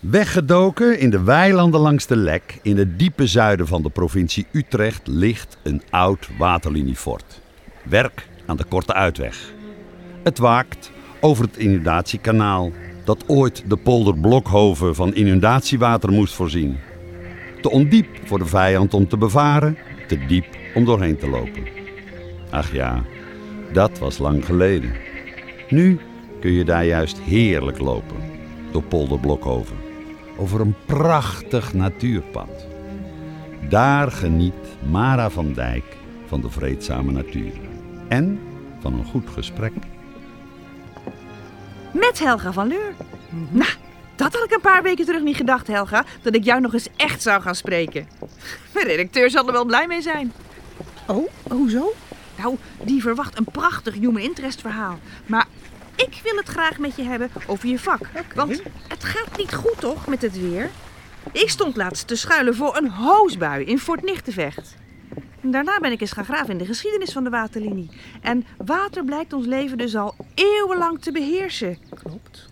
Weggedoken in de weilanden langs de Lek, in het diepe zuiden van de provincie Utrecht, ligt een oud waterliniefort. Werk aan de Korte Uitweg. Het waakt over het inundatiekanaal, dat ooit de polder Blokhoven van inundatiewater moest voorzien. Te ondiep voor de vijand om te bevaren, te diep om doorheen te lopen. Ach ja, dat was lang geleden. Nu kun je daar juist heerlijk lopen, door polder Blokhoven over een prachtig natuurpad. Daar geniet Mara van Dijk van de vreedzame natuur en van een goed gesprek. Met Helga van Leur. Nou, dat had ik een paar weken terug niet gedacht, Helga, dat ik jou nog eens echt zou gaan spreken. Mijn redacteur zal er wel blij mee zijn. Oh, hoezo? Nou, die verwacht een prachtig human interest verhaal. Maar ik wil het graag met je hebben over je vak. Want het gaat niet goed toch met het weer? Ik stond laatst te schuilen voor een hoosbui in Fort Nichtenvecht. En daarna ben ik eens gaan graven in de geschiedenis van de waterlinie. En water blijkt ons leven dus al eeuwenlang te beheersen. Klopt.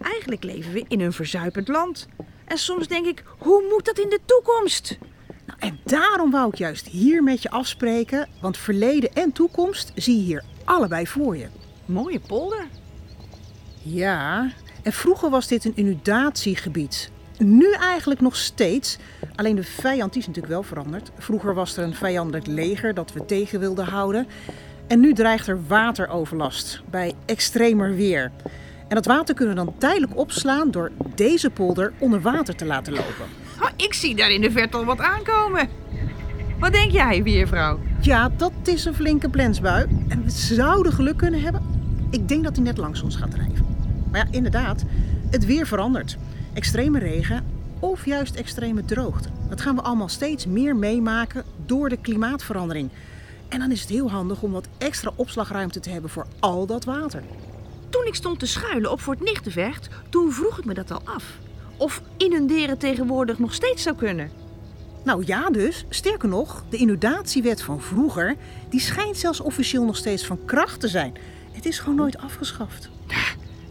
Eigenlijk leven we in een verzuipend land. En soms denk ik, hoe moet dat in de toekomst? Nou, en daarom wou ik juist hier met je afspreken, want verleden en toekomst zie je hier allebei voor je. Mooie polder. Ja, en vroeger was dit een inundatiegebied. Nu eigenlijk nog steeds. Alleen de vijand is natuurlijk wel veranderd. Vroeger was er een vijandelijk leger dat we tegen wilden houden. En nu dreigt er wateroverlast bij extremer weer. En dat water kunnen we dan tijdelijk opslaan door deze polder onder water te laten lopen. Oh, ik zie daar in de verte al wat aankomen. Wat denk jij, weervrouw? Ja, dat is een flinke plensbui. En we zouden geluk kunnen hebben. Ik denk dat hij net langs ons gaat drijven. Maar ja, inderdaad, het weer verandert. Extreme regen of juist extreme droogte. Dat gaan we allemaal steeds meer meemaken door de klimaatverandering. En dan is het heel handig om wat extra opslagruimte te hebben voor al dat water. Toen ik stond te schuilen op Fort Nichtenvecht, toen vroeg ik me dat al af. Of inunderen tegenwoordig nog steeds zou kunnen. Nou ja dus, sterker nog, de inundatiewet van vroeger... die schijnt zelfs officieel nog steeds van kracht te zijn. Het is gewoon nooit afgeschaft.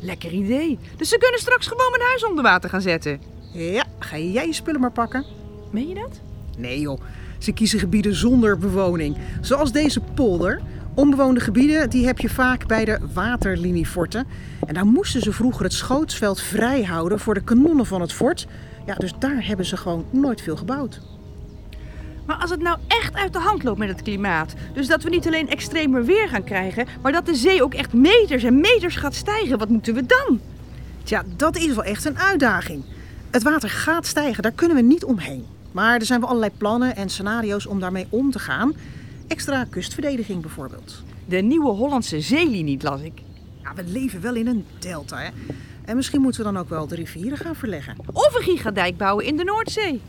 Lekker idee. Dus ze kunnen straks gewoon mijn huis onder water gaan zetten. Ja, ga jij je spullen maar pakken? Meen je dat? Nee joh, ze kiezen gebieden zonder bewoning. Zoals deze polder. Onbewoonde gebieden die heb je vaak bij de waterlinieforten. En daar moesten ze vroeger het schootsveld vrij houden voor de kanonnen van het fort. Ja, dus daar hebben ze gewoon nooit veel gebouwd. Maar als het nou echt uit de hand loopt met het klimaat, dus dat we niet alleen extremer weer gaan krijgen, maar dat de zee ook echt meters en meters gaat stijgen, wat moeten we dan? Tja, dat is wel echt een uitdaging. Het water gaat stijgen, daar kunnen we niet omheen. Maar er zijn wel allerlei plannen en scenario's om daarmee om te gaan. Extra kustverdediging bijvoorbeeld. De nieuwe Hollandse zeelinie, las ik. Ja, we leven wel in een delta, hè. En misschien moeten we dan ook wel de rivieren gaan verleggen. Of een gigadijk bouwen in de Noordzee.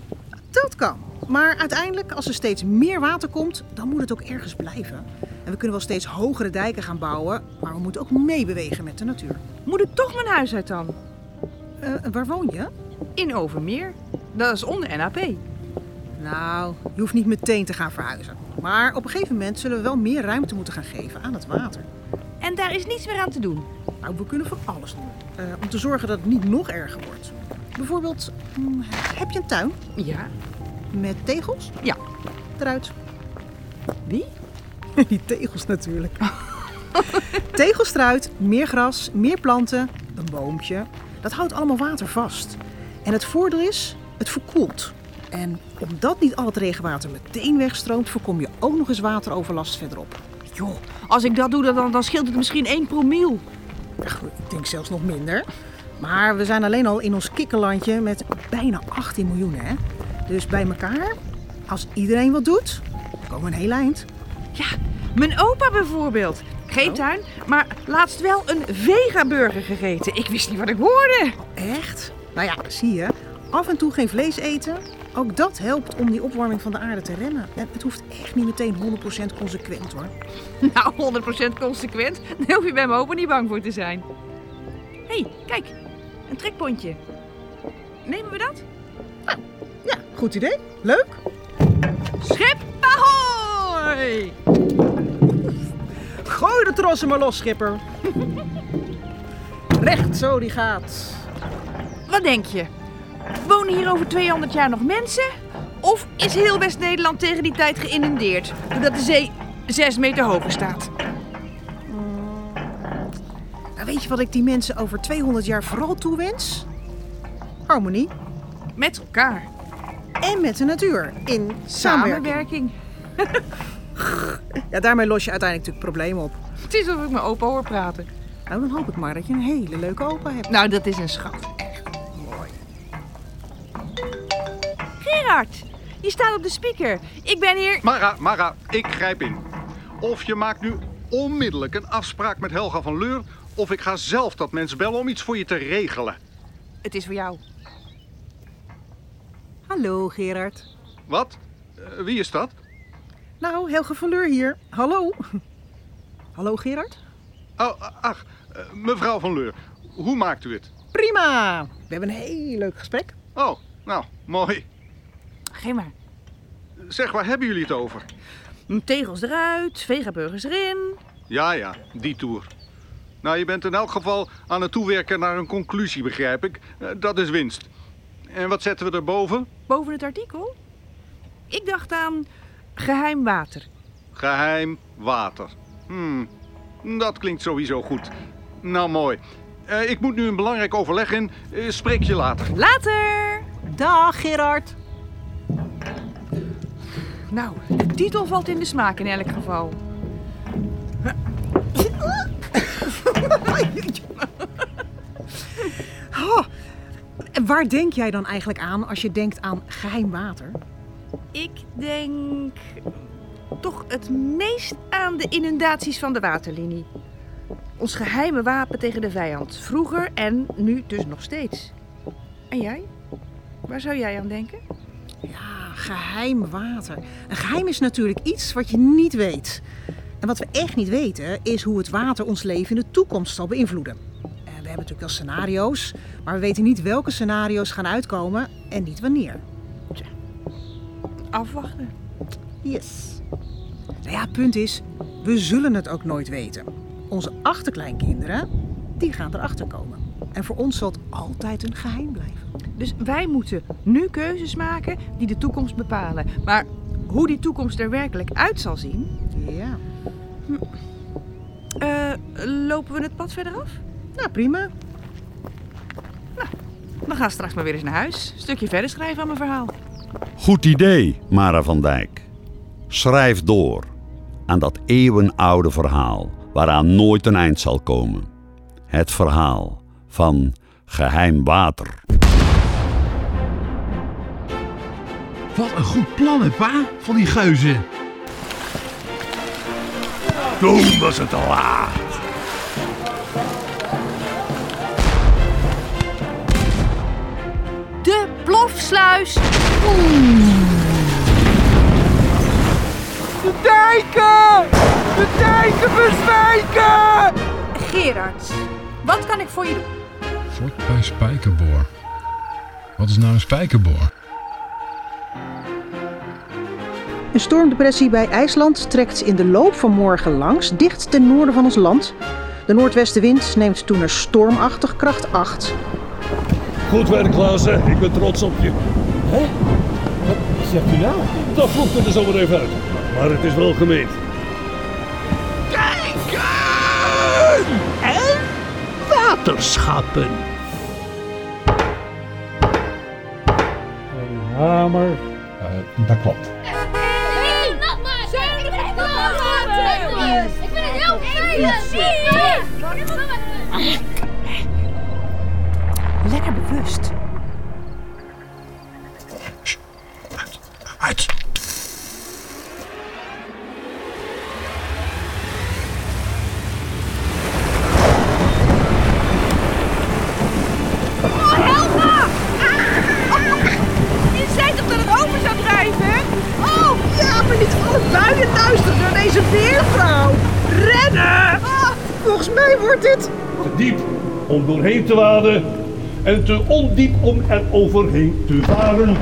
Dat kan. Maar uiteindelijk, als er steeds meer water komt, dan moet het ook ergens blijven. En we kunnen wel steeds hogere dijken gaan bouwen, maar we moeten ook meebewegen met de natuur. Moet ik toch mijn huis uit dan? Uh, waar woon je? In Overmeer. Dat is onder NAP. Nou, je hoeft niet meteen te gaan verhuizen. Maar op een gegeven moment zullen we wel meer ruimte moeten gaan geven aan het water. En daar is niets meer aan te doen? Nou, we kunnen van alles doen. Uh, om te zorgen dat het niet nog erger wordt. Bijvoorbeeld, hm, heb je een tuin? Ja. Met tegels? Ja. Eruit. Wie? Die tegels natuurlijk. tegels eruit, meer gras, meer planten, een boompje. Dat houdt allemaal water vast. En het voordeel is, het verkoelt. En omdat niet al het regenwater meteen wegstroomt, voorkom je ook nog eens wateroverlast verderop. Joh, als ik dat doe, dan, dan scheelt het misschien 1 promiel. Ik denk zelfs nog minder. Maar we zijn alleen al in ons kikkerlandje met bijna 18 miljoen, hè? Dus bij elkaar, als iedereen wat doet, komen we een heel eind. Ja, mijn opa bijvoorbeeld. Geen oh. tuin, maar laatst wel een vegaburger gegeten. Ik wist niet wat ik hoorde. echt? Nou ja, zie je. Af en toe geen vlees eten. Ook dat helpt om die opwarming van de aarde te remmen. En het hoeft echt niet meteen 100% consequent hoor. Nou, 100% consequent? Daar hoef je bij mijn opa niet bang voor te zijn. Hé, hey, kijk. Een trekpontje. Nemen we dat? Goed idee. Leuk. Schip ahoy! Gooi de trossen maar los, schipper. Recht zo die gaat. Wat denk je? Wonen hier over 200 jaar nog mensen? Of is heel West-Nederland tegen die tijd geïnundeerd? Doordat de zee 6 meter hoger staat? Nou, weet je wat ik die mensen over 200 jaar vooral toewens? Harmonie. Met elkaar. En met de natuur. In samenwerking. Samenwerking. Ja, daarmee los je uiteindelijk natuurlijk problemen op. Het is alsof ik mijn opa hoor praten. Nou, dan hoop ik maar dat je een hele leuke opa hebt. Nou, dat is een schat. Gerard, je staat op de speaker. Ik ben hier... Mara, Mara, ik grijp in. Of je maakt nu onmiddellijk een afspraak met Helga van Leur... of ik ga zelf dat mens bellen om iets voor je te regelen. Het is voor jou. Hallo, Gerard. Wat? Eh, wie is dat? Nou, Helge van Leur hier. Hallo. Hallo, Gerard. Oh, ach, eh, mevrouw van Leur. Hoe maakt u het? Prima. We hebben een heel leuk gesprek. Oh, nou, mooi. Geen maar. Zeg, waar hebben jullie het over? Tegels eruit, vegaburgers erin. Ja, ja, die tour. Nou, je bent in elk geval aan het toewerken naar een conclusie, begrijp ik. Eh, Dat is winst. En wat zetten we erboven? Boven het artikel. Ik dacht aan geheim water. Geheim water. Hmm, dat klinkt sowieso goed. Nou, mooi. Eh, ik moet nu een belangrijk overleg in. Eh, spreek je later. Later! Dag, Gerard. Nou, de titel valt in de smaak in elk geval. En waar denk jij dan eigenlijk aan als je denkt aan geheim water? Ik denk toch het meest aan de inundaties van de waterlinie. Ons geheime wapen tegen de vijand. Vroeger en nu dus nog steeds. En jij? Waar zou jij aan denken? Ja, geheim water. Een geheim is natuurlijk iets wat je niet weet. En wat we echt niet weten, is hoe het water ons leven in de toekomst zal beïnvloeden. Hebben natuurlijk wel scenario's, maar we weten niet welke scenario's gaan uitkomen en niet wanneer. Afwachten. Yes. Nou ja, het punt is, we zullen het ook nooit weten. Onze achterkleinkinderen, die gaan erachter komen. En voor ons zal het altijd een geheim blijven. Dus wij moeten nu keuzes maken die de toekomst bepalen. Maar hoe die toekomst er werkelijk uit zal zien, Ja. eh, lopen we het pad verder af? Nou, prima. Dan gaan we straks maar weer eens naar huis. Een stukje verder schrijven aan mijn verhaal. Goed idee, Mara van Dijk. Schrijf door aan dat eeuwenoude verhaal waaraan nooit een eind zal komen. Het verhaal van geheim water. Wat een goed plan, hè, pa? Van die geuzen. Toen was het al laat. Bezwijken! Gerard, wat kan ik voor je doen? Fort bij Spijkerboor. Wat is nou een spijkerboor? Een stormdepressie bij IJsland trekt in de loop van morgen langs, dicht ten noorden van ons land. De noordwestenwind neemt toen naar stormachtig kracht 8. Goed werk, Klaassen. Ik ben trots op je. Hè? Wat zegt u nou? Dat vloekt er zo maar even uit. Maar het is wel gemeend. En waterschappen. Een hamer. dat klopt. Nee, nog maar! Ik vind het nog maar! Ik vind het heel vervelend! Dit... Te diep om doorheen te waden. En te ondiep om er overheen te varen.